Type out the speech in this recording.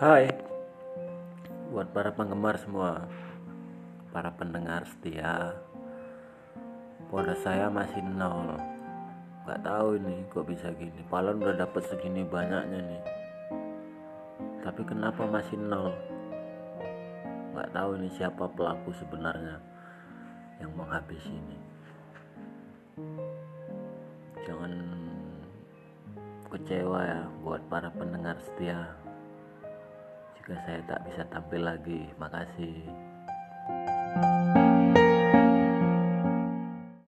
Hai. Buat para penggemar semua Para pendengar setia Pada saya masih nol. Gak tahu ini kok bisa gini. Palon udah dapet segini banyaknya nih. Tapi kenapa masih nol? Gak tahu ini siapa pelaku sebenarnya Yang menghabisi ini. Jangan kecewa ya buat para pendengar setia jika saya tak bisa tampil lagi. Makasih.